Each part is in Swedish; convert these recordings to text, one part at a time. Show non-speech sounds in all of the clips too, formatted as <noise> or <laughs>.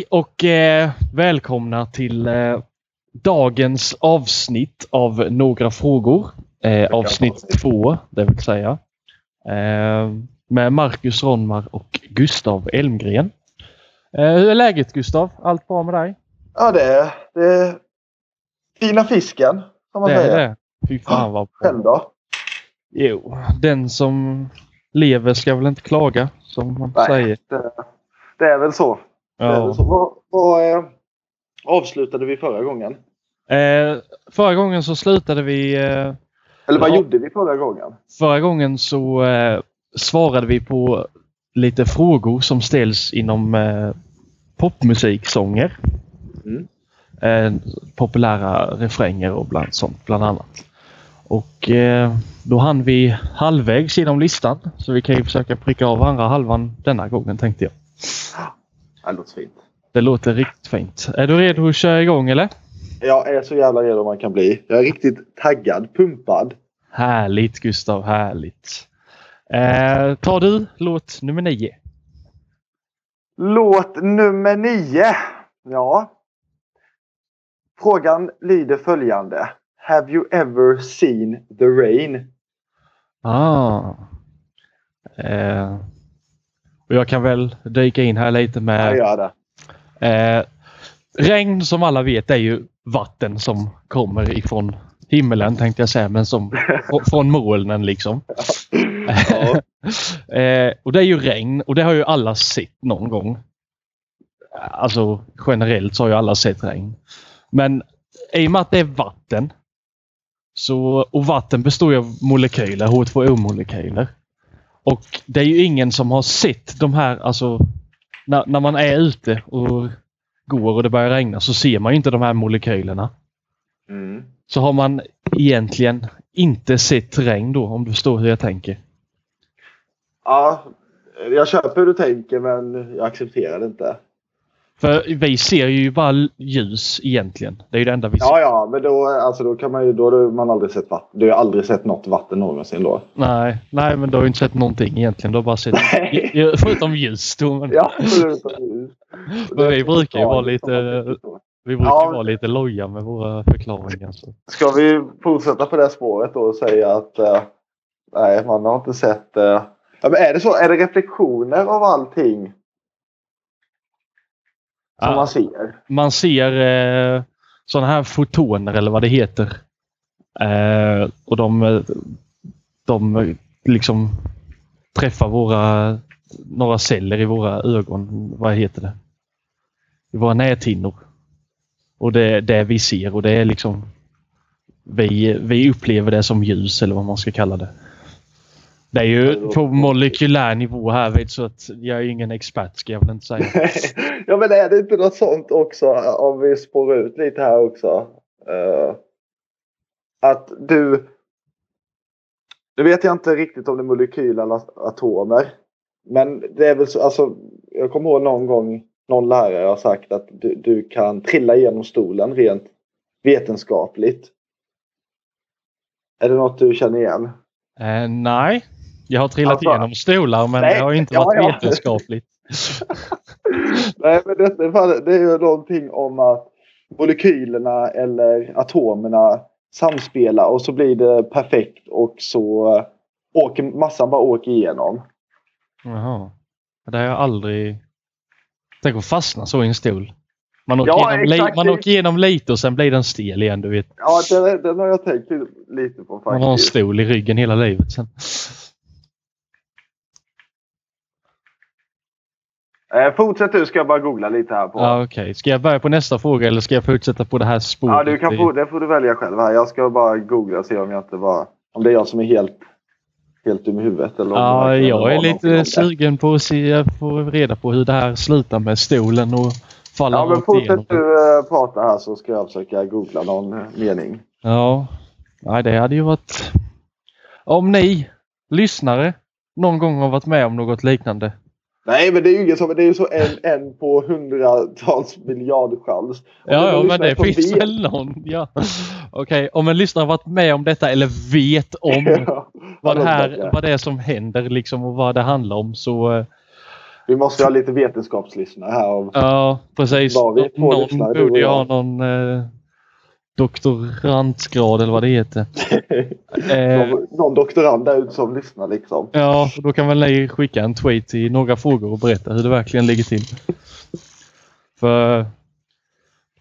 Hej och eh, välkomna till eh, dagens avsnitt av Några frågor. Eh, avsnitt två, det vill säga. Eh, med Marcus Ronmar och Gustav Elmgren. Eh, hur är läget Gustav? Allt bra med dig? Ja, det är, det är fina fisken, kan man det säga. är det. Fy fan vad Själv bra. då? Jo, den som lever ska väl inte klaga, som man Nej. säger. Det, det är väl så. Ja. så. Vad, vad eh, avslutade vi förra gången? Eh, förra gången så slutade vi eh, Eller vad Ja. gjorde vi förra gången? Förra gången så eh, svarade vi på lite frågor som ställs inom eh, popmusiksånger. Mm. Eh, populära refränger och bland, sånt bland annat. Och eh, då hann vi halvvägs genom listan så vi kan ju försöka pricka av andra halvan denna gången tänkte jag. Det låter fint. Det låter riktigt fint. Är du redo att köra igång eller? Jag är så jävla redo man kan bli. Jag är riktigt taggad, pumpad. Härligt Gustav, härligt. Eh, tar du låt nummer nio? Låt nummer nio. Ja. Frågan lyder följande. Have you ever seen the rain? Ah. Eh, och jag kan väl dyka in här lite med... det. Eh, regn som alla vet är ju vatten som kommer ifrån himmelen tänkte jag säga, men som fr- från molnen liksom. <laughs> Ja. <laughs> eh, och det är ju regn och det har ju alla sett någon gång. Alltså generellt så har ju alla sett regn. Men i och med att det är vatten så, och vatten består ju av molekyler, H2O-molekyler. Och det är ju ingen som har sett de här, alltså när, när man är ute och går och det börjar regna så ser man ju inte de här molekylerna. Mm. Så har man egentligen inte sett regn då, om du förstår hur jag tänker. Ja, jag köper hur du tänker men jag accepterar det inte. För vi ser ju bara ljus egentligen. Det är ju det enda vi ser. Ja, ja, men då, alltså, då kan man ju, då har man aldrig sett vatten. Du har aldrig sett något vatten någonsin då. Nej, nej, men du har ju inte sett någonting egentligen. Du har bara sett, <laughs> Nej. Förutom ljus då. Men Ja, förutom <laughs> Men vi brukar ju vara lite- vi brukar Ja. vara lite loja med våra förklaringar. Så. Ska vi fortsätta på det spåret då och säga att eh, nej, man har inte sett... eh, ja, men är det så? Är det reflektioner av allting som Ja. man ser? Man ser eh, sådana här fotoner eller vad det heter. Eh, och de, de liksom träffar våra några celler i våra ögon. Vad heter det? I våra näthinnor. Och det är det vi ser och det är liksom vi, vi upplever det som ljus eller vad man ska kalla det. Det är ju på molekylär nivå här vet så att jag är ingen expert ska jag väl inte säga. <laughs> ja, men är det inte något sånt också om vi spårar ut lite här också? Eh, att du... Nu vet jag inte riktigt om det är molekyler eller atomer. Men det är väl så, alltså, jag kommer ihåg någon gång någon lärare har sagt att du, du kan trilla igenom stolen rent vetenskapligt. Är det något du känner igen? Eh, nej, jag har trillat Alltså- igenom stolar men Nej, det har inte varit ja. vetenskapligt. <laughs> Nej, men det, det, det är ju någonting om att molekylerna eller atomerna samspelar och så blir det perfekt och så åker massan bara åker igenom. Jaha. Det har jag aldrig... Tänk att fastna så i en stol. Man åker, Ja, igenom, li- man åker igenom lite och sen blir den stel igen. Du vet. Ja, den, den har jag tänkt lite på Man har en faktiskt. stol i ryggen hela livet sen. Eh, fortsätt du, ska jag bara googla lite här på. Ja, Okej, ska jag börja på nästa fråga eller ska jag fortsätta på det här spåret? Ja, du kan få, det får du välja själv här. Jag ska bara googla och se om jag inte bara... Om det är jag som är helt, helt dum i huvudet. Eller om Ja, jag är lite sugen på att se, få reda på hur det här slutar med stolen och faller Ja, men fortsätt du eh, prata här så ska jag försöka googla någon eh, mening. Ja, nej det hade ju varit... Om ni lyssnare någon gång har varit med om något liknande. Nej, men det är ju ingen som, det är ju så en, en på hundratals miljardchans. Ja, ja men det finns vet- väl någon. Ja. Okej, om en lyssnare varit med om detta eller vet om <laughs> Ja, vad det, här, vad det är som händer liksom och vad det handlar om så eh, Vi måste ha lite vetenskapslyssnare här. Av, Ja, precis. Någon borde ju ha någon eh, doktorandsgrad eller vad det heter. <laughs> Eh, någon, någon doktorand där ute som lyssnar liksom. ja, då kan väl ni skicka en tweet i några frågor och berätta hur det verkligen ligger till. För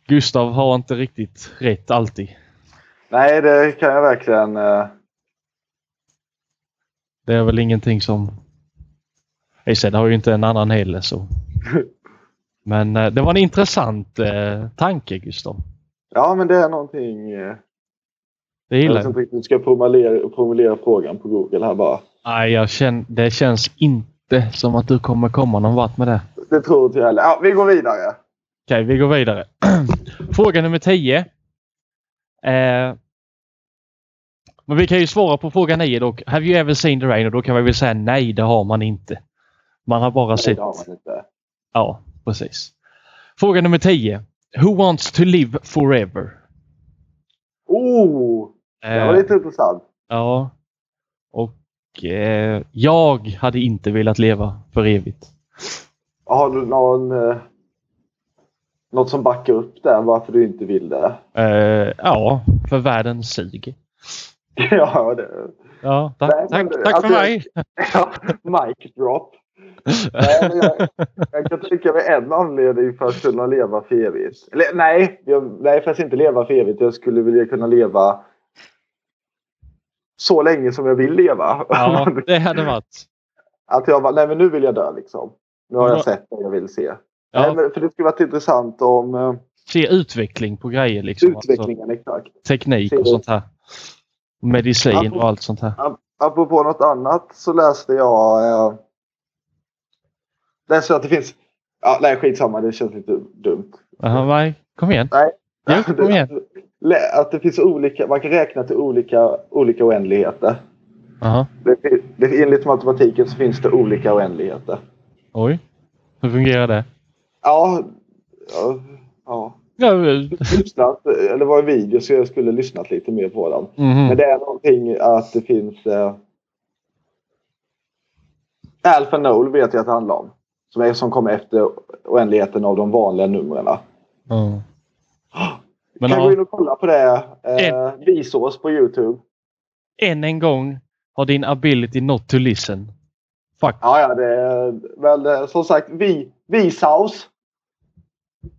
Gustav har inte riktigt rätt alltid. Nej, det kan jag verkligen. Eh, Det är väl ingenting som... Sen har ju inte en annan heller så. <laughs> Men eh, det var en intressant eh, tanke Gustav. Ja, men det är någonting. Eh, Det jag gillar vet jag. inte riktigt jag ska formulera, formulera frågan på Google här bara. Nej, jag känner, det känns inte som att du kommer komma någon vart med det. Det tror inte jag heller. Ja, vi går vidare. Okej, vi går vidare. <clears throat> Fråga nummer 10. Eh, men vi kan ju svara på fråga 9 dock. Have you ever seen the rain? Och då kan vi väl säga nej, det har man inte. Man har bara Nej, sett... det har man inte. Ja, precis. Fråga nummer 10. Who wants to live forever? Oh! Det var Eh, lite intressant. Ja. Och eh, jag hade inte velat leva för evigt. Har du någon... Eh, något som backar upp där varför du inte vill det? Eh, ja, för världen suger. <laughs> ja, det... Ja, tack, Nej, tack, men det- tack för alltså, mig! <laughs> Ja, mic drop. Nej, jag, jag kan tänka mig en anledning för att kunna leva för evigt. Eller, nej, jag, nej, faktiskt inte leva för evigt. Jag skulle vilja kunna leva så länge som jag vill leva. Ja, <laughs> det hade varit. Att jag bara, nej men nu vill jag dö liksom. Nu har Ja. jag sett det jag vill se. Nej, Ja, men, för det skulle varit intressant om eh, se utveckling på grejer liksom. Alltså, utvecklingen exakt. teknik och sånt här. Medicin och allt sånt här. Apropå något annat så läste jag... Eh, läste jag att det finns... Ja, nej, skitsamma. Det känns lite dumt. Jaha, nej, kom igen. Nej. Jo, kom igen. <laughs> Att det finns olika... Man kan räkna till olika, olika oändligheter. Det, det, enligt matematiken så finns det olika oändligheter. oj. Hur fungerar det? Ja. Ja. ja. Ja, Lyssnat, eller det var en video så jag skulle lyssnat lite mer på den. mhm. Men det är någonting att det finns... Eh, Alpha Null vet jag att det handlar om. Som, är, som kommer efter oändligheten av de vanliga numren. Ja. <gasps> Men kan ja, gå in och kolla på det. Eh, Vsås på Youtube. än en gång har din ability not to listen. Fuck. Ja, ja, det är väl eh, som sagt vi. Kille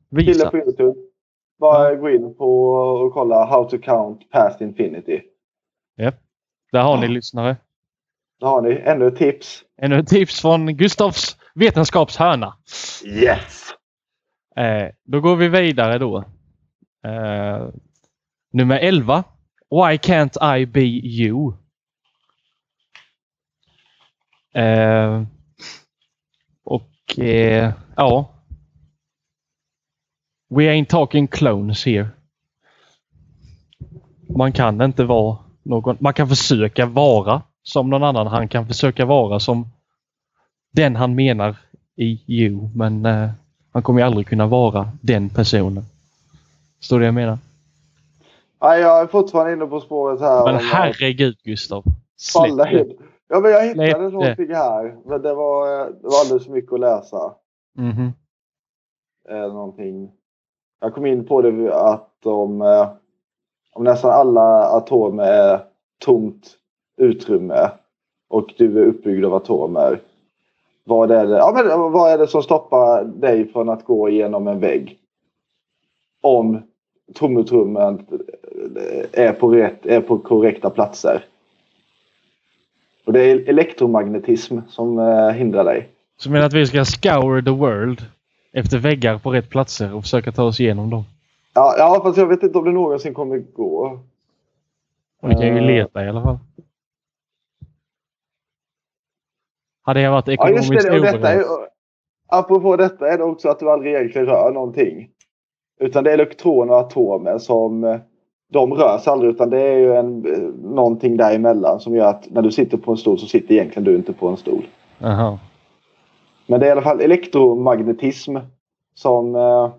Visa. på Youtube. Bara gå in på och kolla How to count past infinity. Där har ni Ja. lyssnare. Då har ni ännu ett tips. Ännu ett tips från Gustavs vetenskapshörna. Yes! Eh, då går vi vidare då. Eh, nummer 11. Why can't I be you? Eh, och eh, ja. We ain't talking clones here. Man kan inte vara någon. Man kan försöka vara som någon annan. Han kan försöka vara som den han menar i you. Men eh, han kommer ju aldrig kunna vara den personen. Du vad jag menar? Ja, jag är fortfarande inne på spåret här. Men att herregud Gustav. Släpp det. Ja, men jag hittade Släpp det. någonting här. Men det var, det var alldeles för mycket att läsa. Mhm. Eh, någonting. Jag kom in på det att om, eh, om nästan alla atomer är tomt utrymme och du är uppbyggd av atomer. Vad är det, ja, men vad är det som stoppar dig från att gå igenom en vägg? Om tomutrymmen är på, rätt, är på korrekta platser. Och det är elektromagnetism som eh, hindrar dig. Så menar att vi ska scour the world efter väggar på rätt platser och försöka ta oss igenom dem? Ja, ja, fast jag vet inte om det någonsin kommer gå. Och vi kan ju Eh. leta i alla fall. Hade jag varit Ja, ekonomiskt just det. Och detta är, apropå detta är det också att du aldrig egentligen rör någonting. Utan det är elektroner och atomer som eh, de rör sig aldrig utan det är ju en, eh, någonting däremellan som gör att när du sitter på en stol så sitter egentligen du inte på en stol. Jaha. Men det är i alla fall elektromagnetism som eh,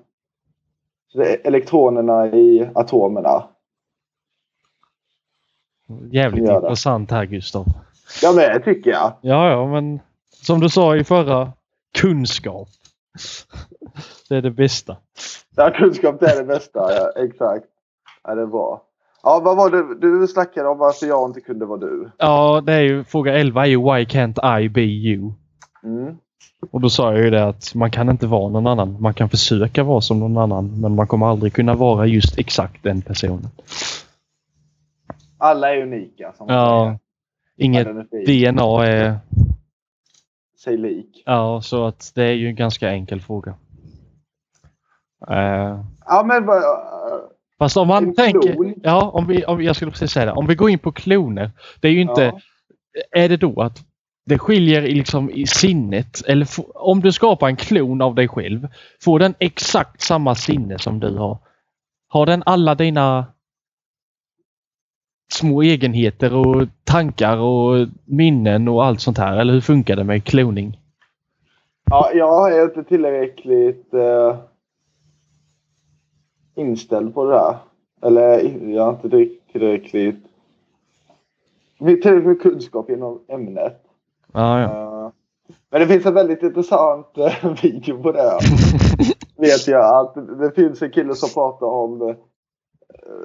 elektronerna i atomerna. Jävligt intressant här Gustav. Ja men det tycker jag. Ja, ja, men som du sa i förra kunskap. Det är det bästa. Ja, kunskap det är det bästa. Ja, exakt. Ja, det är bra. Ja, vad var det du snackade om varför jag inte kunde vara du? Ja, det är ju fråga 11 är ju Why can't I be you? Mm. Och då sa jag ju det att man kan inte vara någon annan. Man kan försöka vara som någon annan men man kommer aldrig kunna vara just exakt den personen. Alla är unika. Som Ja. Inget är. DNA är... Säg lik. Ja, så att det är ju en ganska enkel fråga. Eh, Ja, men vad... fast om man En tänker... klon? Ja, om vi, om, jag skulle precis säga det. Om vi går in på kloner. Det är ju inte... Ja. Är det då att det skiljer liksom, i sinnet? Eller om du skapar en klon av dig själv. Får den exakt samma sinne som du har? Har den alla dina små egenheter och tankar och minnen och allt sånt här? Eller hur funkar det med kloning? Ja, jag är inte tillräckligt eh, inställd på det där. Eller jag har inte tillräckligt tillräckligt med kunskap inom ämnet. Ja, ja. Eh, men det finns en väldigt intressant eh, video på det. <laughs> Vet jag att det finns en kille som pratar om eh,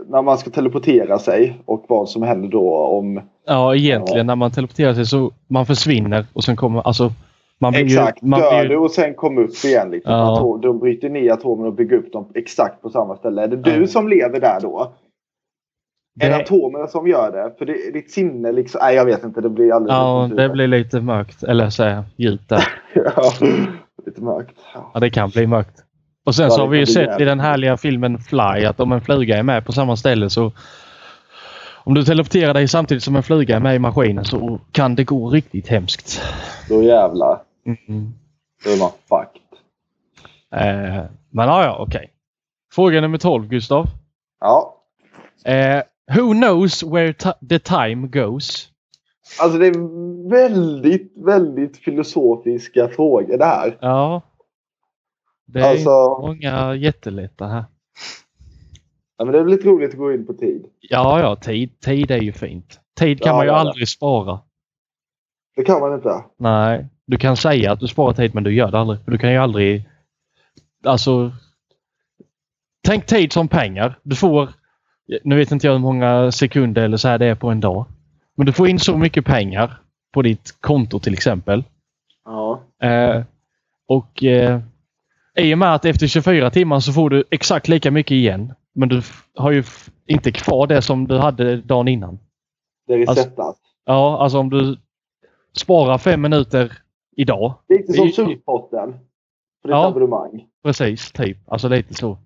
när man ska teleportera sig och vad som händer då om Ja, egentligen när man teleporterar sig så man försvinner och sen kommer... Alltså, man blir Exakt, ju, man dör blir du och sen kom upp igen. Liksom. Ja. Atom, de bryter ner atomerna och bygger upp dem exakt på samma ställe. Är det du Ja. som lever där då? Är det Det- atomerna som gör det? För det, ditt sinne liksom... Nej, jag vet inte. Det blir alldeles Ja, det blir lite mörkt. Eller så här, djupt där. <laughs> ja, lite mörkt. Ja. Ja, det kan bli mörkt. Och sen så har vi ju sett i den härliga filmen Fly att om en fluga är med på samma ställe så om du teleporterar dig samtidigt som en fluga är med i maskinen så kan det gå riktigt hemskt. Då jävlar. Mm. Då är man fucked. Eh, men ja, ja, okej. Fråga nummer 12, Gustav. Ja. Eh, who knows where the time goes? Alltså det är väldigt, väldigt filosofiska frågor det här. Ja. Det är Alltså- många jättelätta här. Ja, men det är väl lite roligt att gå in på tid. Ja, ja, tid, tid är ju fint. Tid kan Ja, man ju ja, ja. aldrig spara. Det kan man inte. Nej, du kan säga att du sparar tid men du gör det aldrig. För du kan ju aldrig... Alltså... Tänk tid som pengar. Du får... Nu vet inte jag hur många sekunder eller så här det är på en dag. Men du får in så mycket pengar på ditt konto till exempel. Ja. Eh, och eh, i och med att efter 24 timmar så får du exakt lika mycket igen. Men du har ju inte kvar det som du hade dagen innan. Det är Alltså- resetat. Ja, alltså om du sparar fem minuter idag. Lite som surfpotten. För Ja. abonnemang. Precis, typ. Alltså lite så.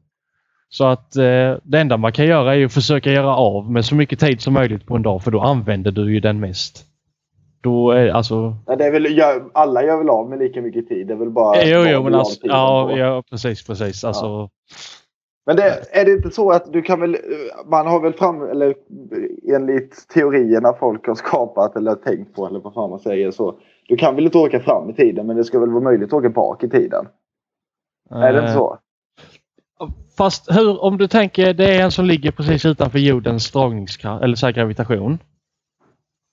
Så att eh, det enda man kan göra är att försöka göra av med så mycket tid som möjligt på en dag för då använder du ju den mest. Då är alltså... Ja, det är väl, alla gör väl av med lika mycket tid. Det är väl bara... jo, vad jo, du men alltså, ja, ja, precis, precis. Alltså, Men det, är det inte så att du kan väl... Man har väl fram... Eller enligt teorierna folk har skapat eller tänkt på eller vad fan man säger så. Du kan väl inte åka fram i tiden men det ska väl vara möjligt att åka bak i tiden? Är det inte eh, så? Fast hur, om du tänker, det är en som ligger precis utanför jordens dragningskraft, eller så här gravitation.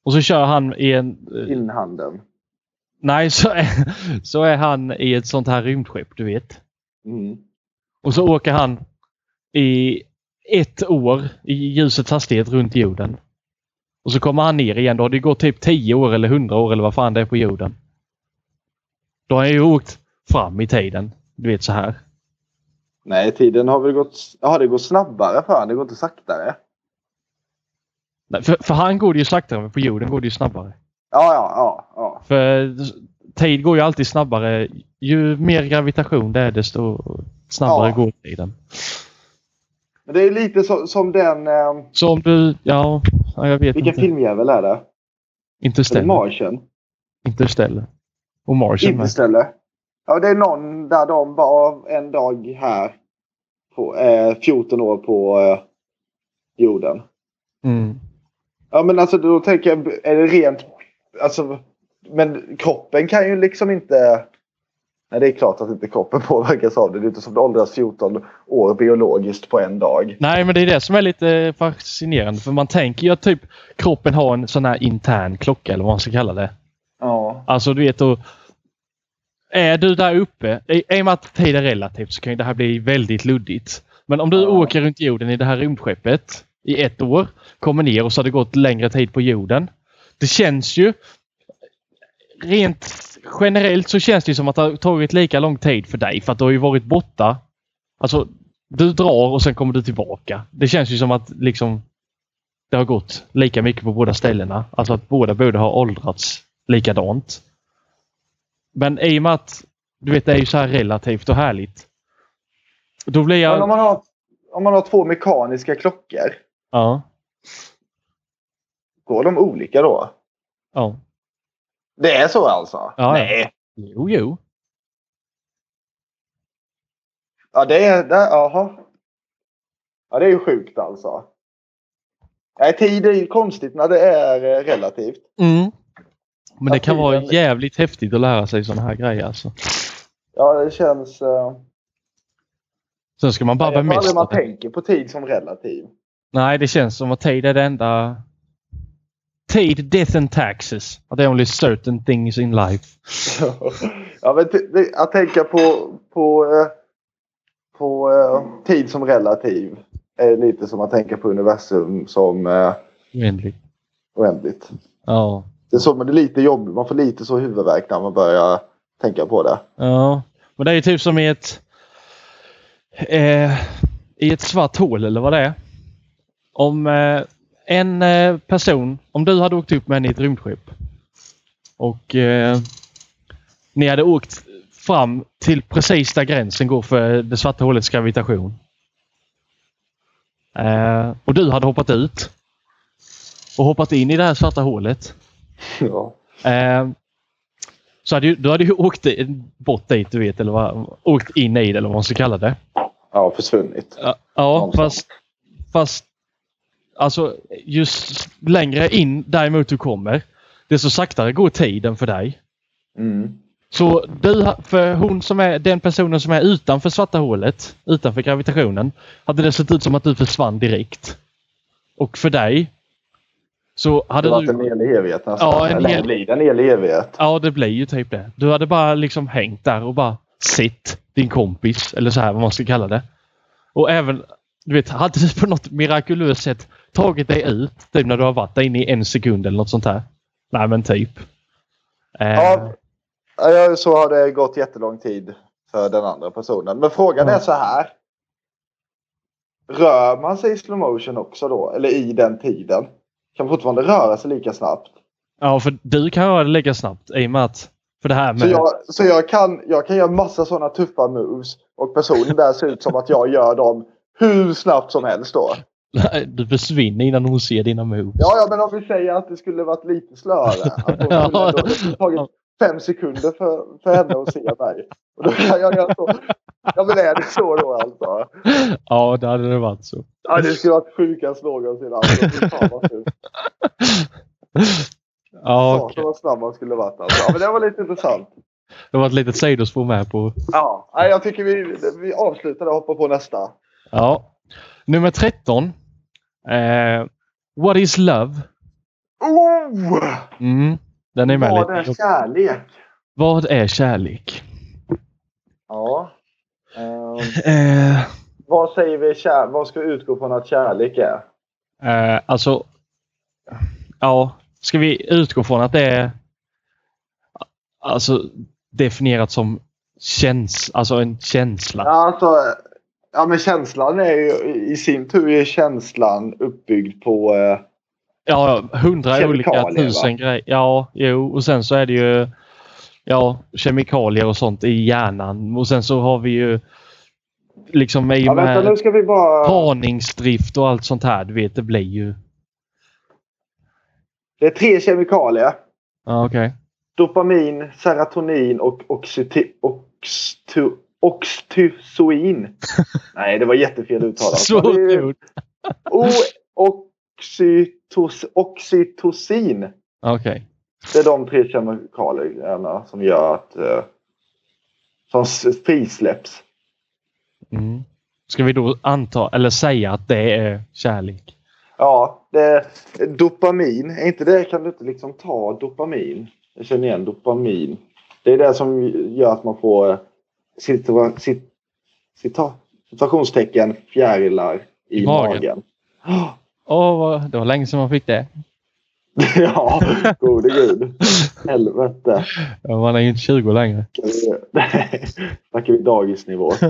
Och så kör han i en... eh, Inhanden. Nej, så är, <laughs> så är han i ett sånt här rymdskepp, du vet. Mm. Och så åker han i ett år i ljusets hastighet runt jorden. Och så kommer han ner igen. Då har det gått typ 10 år eller 100 år eller vad fan det är på jorden. Då har han ju åkt fram i tiden. Du vet så här. Nej, tiden har väl gått... Ja, det går snabbare för han. Det går inte saktare. Nej, För, för han går det ju saktare, men på jorden går det ju snabbare. Ja, ja, ja. ja. För tid går ju alltid snabbare. Ju mer gravitation det är desto snabbare Ja. går tiden. Men det är lite så, som den... Eh, Så om du... Ja, ja, jag vet vilken inte. filmjävel är det? Är det Interstellar. Martian? Interstellar. Och Martian med. Interstellar. Ja, det är någon där de var en dag här. På, eh, 14 år på eh, jorden. Mm. Ja, men alltså då tänker jag, är det rent... Alltså, men kroppen kan ju liksom inte... Nej, det är klart att inte kroppen <laughs> påverkas av det. Det är inte som det åldras 14 år biologiskt på en dag. Nej, men det är det som är lite fascinerande. För man tänker ju att typ kroppen har en sån här intern klocka eller vad man ska kalla det. Ja. Alltså du vet, och är du där uppe, i, och med att tid är relativt så kan ju det här bli väldigt luddigt. Men om du Ja. åker runt jorden i det här rymdskeppet i ett år, kommer ner och så har det gått längre tid på jorden. Det känns ju rent generellt så känns det som att det har tagit lika lång tid för dig för att du har ju varit borta. Alltså, du drar och sen kommer du tillbaka. Det känns ju som att liksom det har gått lika mycket på båda ställena. Alltså att båda borde ha åldrats likadant. Men i och med att du vet, det är ju så här relativt och härligt. Då blir Men om man, har, om man har två mekaniska klockor, Ja. går de olika då? Ja. Det är så alltså? Ja, Nej. Jo, jo. Ja, det är... Det, jaha. Ja, det är ju sjukt alltså. Nej, tid är ju konstigt när det är eh, relativt. Mm. Men det kan vara jävligt häftigt att lära sig sådana här grejer alltså. Ja, det känns... Uh, Sen ska man bara jag tror aldrig bemästra man det. tänker på tid som relativ. Nej, det känns som att tid är det enda... Tid, death and taxes. Are the only certain things in life. <laughs> ja, men att tänka på, på, eh, på eh, tid som relativ är lite som att tänka på universum som uh, Oändligt. oändligt. Ja. Det är så, men det är lite jobbigt. Man får lite så huvudvärk när man börjar tänka på det. Ja. Men det är ju typ som i ett... Eh, I ett svart hål eller vad det är. Om eh, en eh, person, om du hade åkt upp med henne i ett rymdskepp och eh, ni hade åkt fram till precis där gränsen går för det svarta hålets gravitation. Eh, och du hade hoppat ut och hoppat in i det här svarta hålet. Ja. Eh, så hade du hade ju åkt bort dit, du vet, eller vad, åkt in i det eller vad man ska kalla det. ja, försvunnit. Ja, ja fast, fast alltså just längre in däremot du kommer, desto saktare går tiden för dig. Mm. Så du, för hon som är den personen som är utanför svarta hålet, utanför gravitationen, hade det sett ut som att du försvann direkt. Och för dig så Det hade har du... varit en hel evighet nästan. Ja, en hel- blir det en hel evighet? Ja, det blir ju typ det. Du hade bara liksom hängt där och bara sett din kompis, eller så här vad man ska kalla det. Och även, du vet, hade du på något mirakulöst sätt tagit dig ut, typ när du har varit där inne i en sekund eller något sånt här. Nej, men typ. Eh, Ja. Så har det gått jättelång tid för den andra personen. Men frågan är så här. Rör man sig i slow motion också då? Eller i den tiden? Kan fortfarande röra sig lika snabbt? ja, för du kan göra det lika snabbt i och med att... För det här med... Så, jag, så jag, kan, jag kan göra massa sådana tuffa moves och personen där ser ut som att jag gör dem hur snabbt som helst då. Du försvinner innan hon ser dina moves. Ja, ja, men om vi säger att det skulle varit lite slöare. <laughs> Att hon skulle, Ja. tagit fem sekunder för, för henne att se mig. Och då kan jag göra så. Ja, men är det så då alltså? Ja, det hade det varit så. Ja, det skulle varit sjukast någonsin. Alltså. Fy fan vad sjukt. Ja, okej. vad snabb man skulle varit. Alltså. Ja, men det var lite intressant. Det var ett litet sidospår med på. Ja, Nej, jag tycker vi, vi avslutar och hoppar på nästa. Ja. Nummer 13. Eh, What is love? Oh! Mm, den är med Vad är kärlek? Vad är kärlek? Ja. Ehm, Eh, vad säger vi kär, vad ska vi utgå från att kärlek är? eh, alltså, ja, ska vi utgå från att det är alltså definierat som käns, alltså en känsla? Ja, alltså, ja men känslan är ju i sin tur är känslan uppbyggd på eh, Ja, hundra olika tusen grejer. Ja, jo, och sen så är det ju ja, kemikalier och sånt i hjärnan. Och sen så har vi ju liksom i Ja, och vänta, med nu ska vi bara... parningsdrift och allt sånt här. Du vet, det blir ju... Det är tre kemikalier. Ja, okej. Dopamin, serotonin och oxyti, oxto, oxytocin. <laughs> Nej, det var jättefel uttalat. Så är- stort. O- oxytos, oxytocin. Okej. Det är de tre kemikalierna som gör att... eh, som frisläpps. Mm. Ska vi då anta, eller säga att det är kärlek? Ja, det, dopamin. Är inte det, kan du inte liksom ta dopamin? Jag känner igen dopamin. Det är det som gör att man får eh, situa, sit, cita, situationstecken fjärilar i, I magen. magen. <gasps> Åh, vad- det var länge sedan man fick det. <laughs> ja, gode gud. Helvete. Man är ju inte 20 längre. Nej, <laughs> snackar vi dagisnivå. <laughs>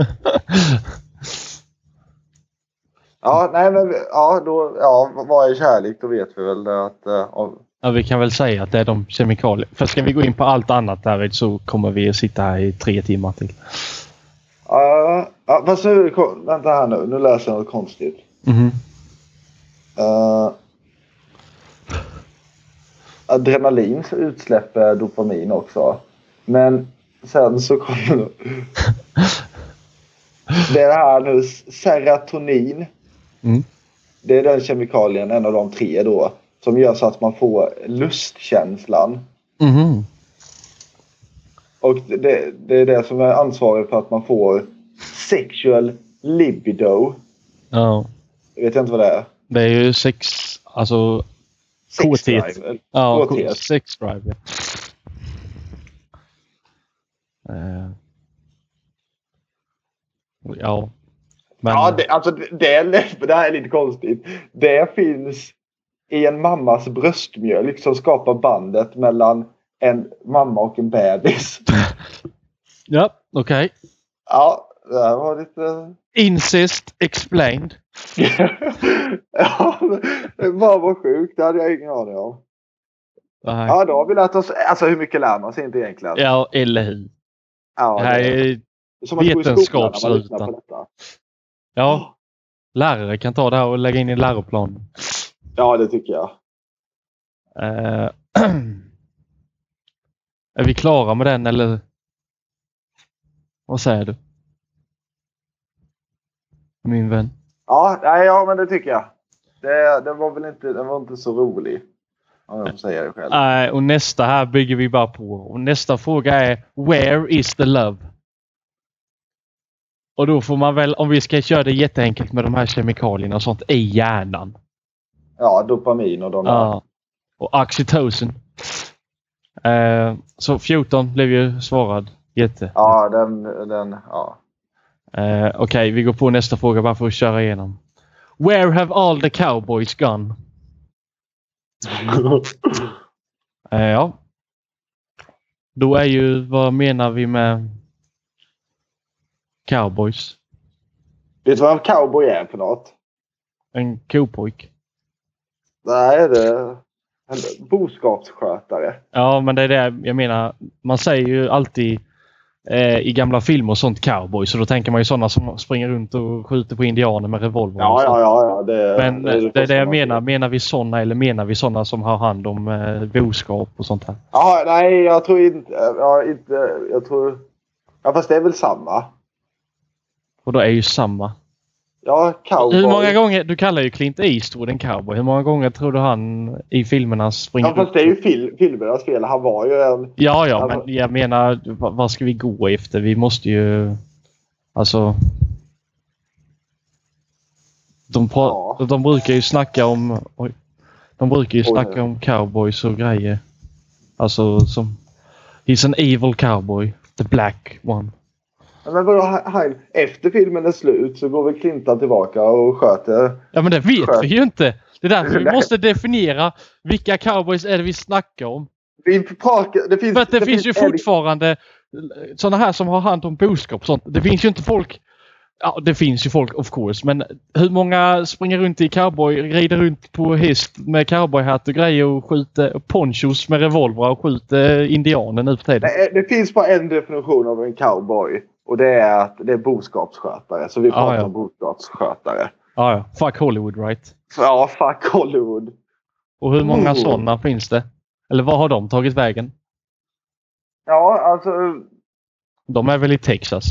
Ja, nej men ja, då, ja, vad är kärlek? Då vet vi väl att... av- Ja, vi kan väl säga att det är de kemikalier. För ska vi gå in på allt annat David så kommer vi att sitta här i tre timmar till. Ja, ja, fast nu, vänta här nu. Nu läser jag något konstigt. Mhm. Uh, adrenalin utsläpper dopamin också. Men sen så kommer... <laughs> det är det här nu, serotonin. Mm. Det är den kemikalien, en av de tre då, som gör så att man får lustkänslan. Mhm. Och det, det är det som är ansvarig för att man får sexual libido. Ja. Jag vet inte vad det är. Det är ju sex... Alltså... Sexdrive. Ja, sex drive. Ja. Eh. Ja. Men, Ja, det, alltså det, det, det här är lite konstigt. Det finns i en mammas bröstmjölk som skapar bandet mellan en mamma och en bebis. <laughs> ja okej. Ja, det var lite... Incest explained. <laughs> ja, bara var sjukt. Det hade jag ingen aning om. Nej. Ja, då har vi lärt oss. Alltså hur mycket lär man sig inte egentligen? Ja, eller hur? Ja, Det här är, vetenskapsrutan. ja, <gasps> lärare kan ta det här och lägga in i läroplanen. Ja, det tycker jag. Eh, <clears throat> är vi klara med den eller? Vad säger du? Min vän. Ja, nej, ja men det tycker jag. Det, det var väl inte, den var inte så rolig. Om jag får säga det själv. Nej, och nästa här bygger vi bara på. Och nästa fråga är Where is the love? Och då får man väl, om vi ska köra det jätteenkelt med de här kemikalierna och sånt i hjärnan. Ja, dopamin och de. Ja. Och oxytocin. Eh, så 14 blev ju svarad. Jätte. Ja, den, den, ja. Eh, Okej, vi går på nästa fråga bara för att köra igenom. Where have all the cowboys gone? <laughs> Eh, ja. Då är ju, vad menar vi med cowboys? Vet du vad en cowboy är för något? En kopojk? Nej, det en boskapsskötare. Ja, men det är det jag menar. Man säger ju alltid eh, i gamla filmer och sånt cowboys. Så då tänker man ju sådana som springer runt och skjuter på indianer med revolver. Ja, ja, ja. ja det, Men det är det, första jag man menar. Menar vi sådana eller menar vi sådana som har hand om eh, boskap och sånt här? Ja, nej, jag tror inte... Ja, inte jag tror... Ja, fast det är väl samma. Och då är ju samma. Ja, cowboy. Hur många gånger, du kallar ju Clint Eastwood en cowboy. Hur många gånger tror du han i filmerna springer Ja, fast det är ju fil, filmernas fel. Han var ju en... Ja, ja, men jag menar, vad, ska vi gå efter? Vi måste ju... Alltså... De, Ja. de brukar ju snacka om... Oj, de brukar ju Oj, snacka oj. om cowboys och grejer. Alltså som... He's an evil cowboy. The black one. Men vadå, han, efter filmen är slut så går väl Clintan tillbaka och sköter... Ja, men det vet Skönt. vi ju inte. Det är därför vi måste definiera vilka cowboys är det vi snackar om. Vi pratar, det finns, För att det, finns ju en- fortfarande sådana här som har hand om boskap och sånt. Det finns ju inte folk... Ja, det finns ju folk of course, men hur många springer runt i cowboy, rider runt på häst med cowboyhatt och grejer och skjuter ponchos med revolvrar och skjuter indianer nu för tiden? Det, det finns bara en definition av en cowboy. Och det är att det är boskapsskötare. Så vi Ja, pratar ja. om boskapsskötare. Ja, ja. Fuck Hollywood right? Ja, fuck Hollywood. Och hur många Oh. sådana finns det? Eller var har de tagit vägen? Ja, alltså... De är väl i Texas?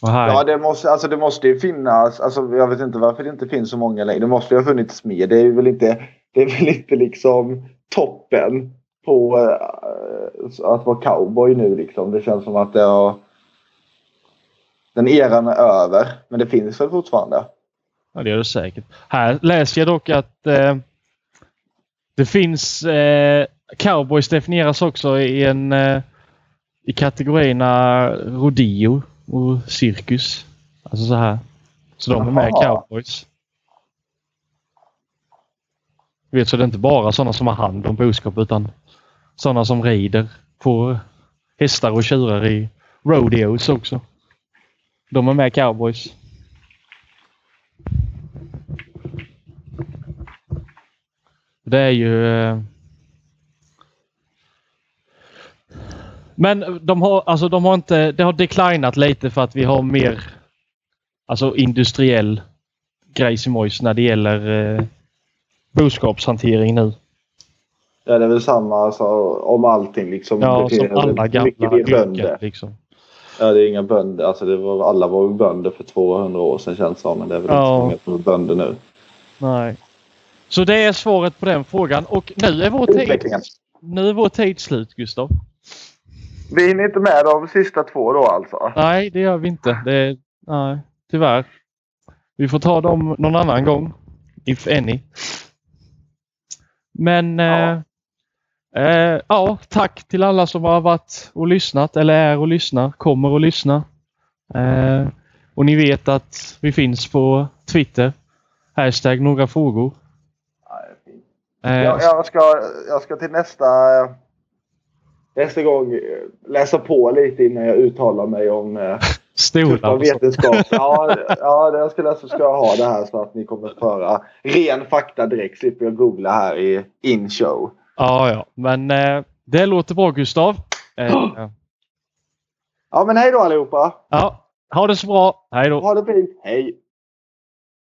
Ja, det måste, alltså, det måste ju finnas. Alltså, jag vet inte varför det inte finns så många längre. Det måste ju ha funnits mer. Det är väl inte, det är väl inte liksom toppen på eh, att vara cowboy nu. Liksom. Det känns som att det har... Den eran är över. Men det finns väl fortfarande. Ja, det gör det säkert. Här läser jag dock att eh, det finns... Eh, cowboys definieras också i en... Eh, i kategorierna rodeo och cirkus. Alltså så här. Så de är med i cowboys. Du vet, så det är inte bara sådana som har hand om boskap utan sådana som rider på hästar och tjurar i rodeos också. De är med i cowboys. Det är ju... eh, Men de har, alltså de har inte... Det har declinat lite för att vi har mer alltså industriell grejsimojs när det gäller eh, boskapshantering nu. Ja, det är väl samma alltså, om allting liksom. Ja, som alla gamla yrken. Liksom. Ja, det är inga bönder. Alltså, det var, alla var bönder för 200 år sedan känns det som. Men det är väl Ja. inte så många som är bönder nu. Nej. Så det är svaret på den frågan. Och nu är vår tid, nu är vår tid slut, Gustav. Vi hinner inte med de sista två då alltså? Nej, det gör vi inte. Det, nej, tyvärr. Vi får ta dem någon annan gång. If any. Men Ja. eh, eh, ja, tack till alla som har varit och lyssnat eller är och lyssnar, kommer och lyssna. Eh, och ni vet att vi finns på Twitter. Hashtag några frågor. Eh, Jag, jag, ska, jag ska till nästa, nästa gång eh, läsa på lite innan jag uttalar mig om eh, <laughs> Stolar vetenskap. <laughs> Ja, ja, jag ska, läsa, ska jag ha det här så att ni kommer att föra ren fakta direkt. Slipper jag googla här i in-show. Ja, ja. Men eh, det låter bra Gustav. Eh, Ja, men hej då allihopa! ja, ha det så bra. Hej då. Ha det fint! Hej!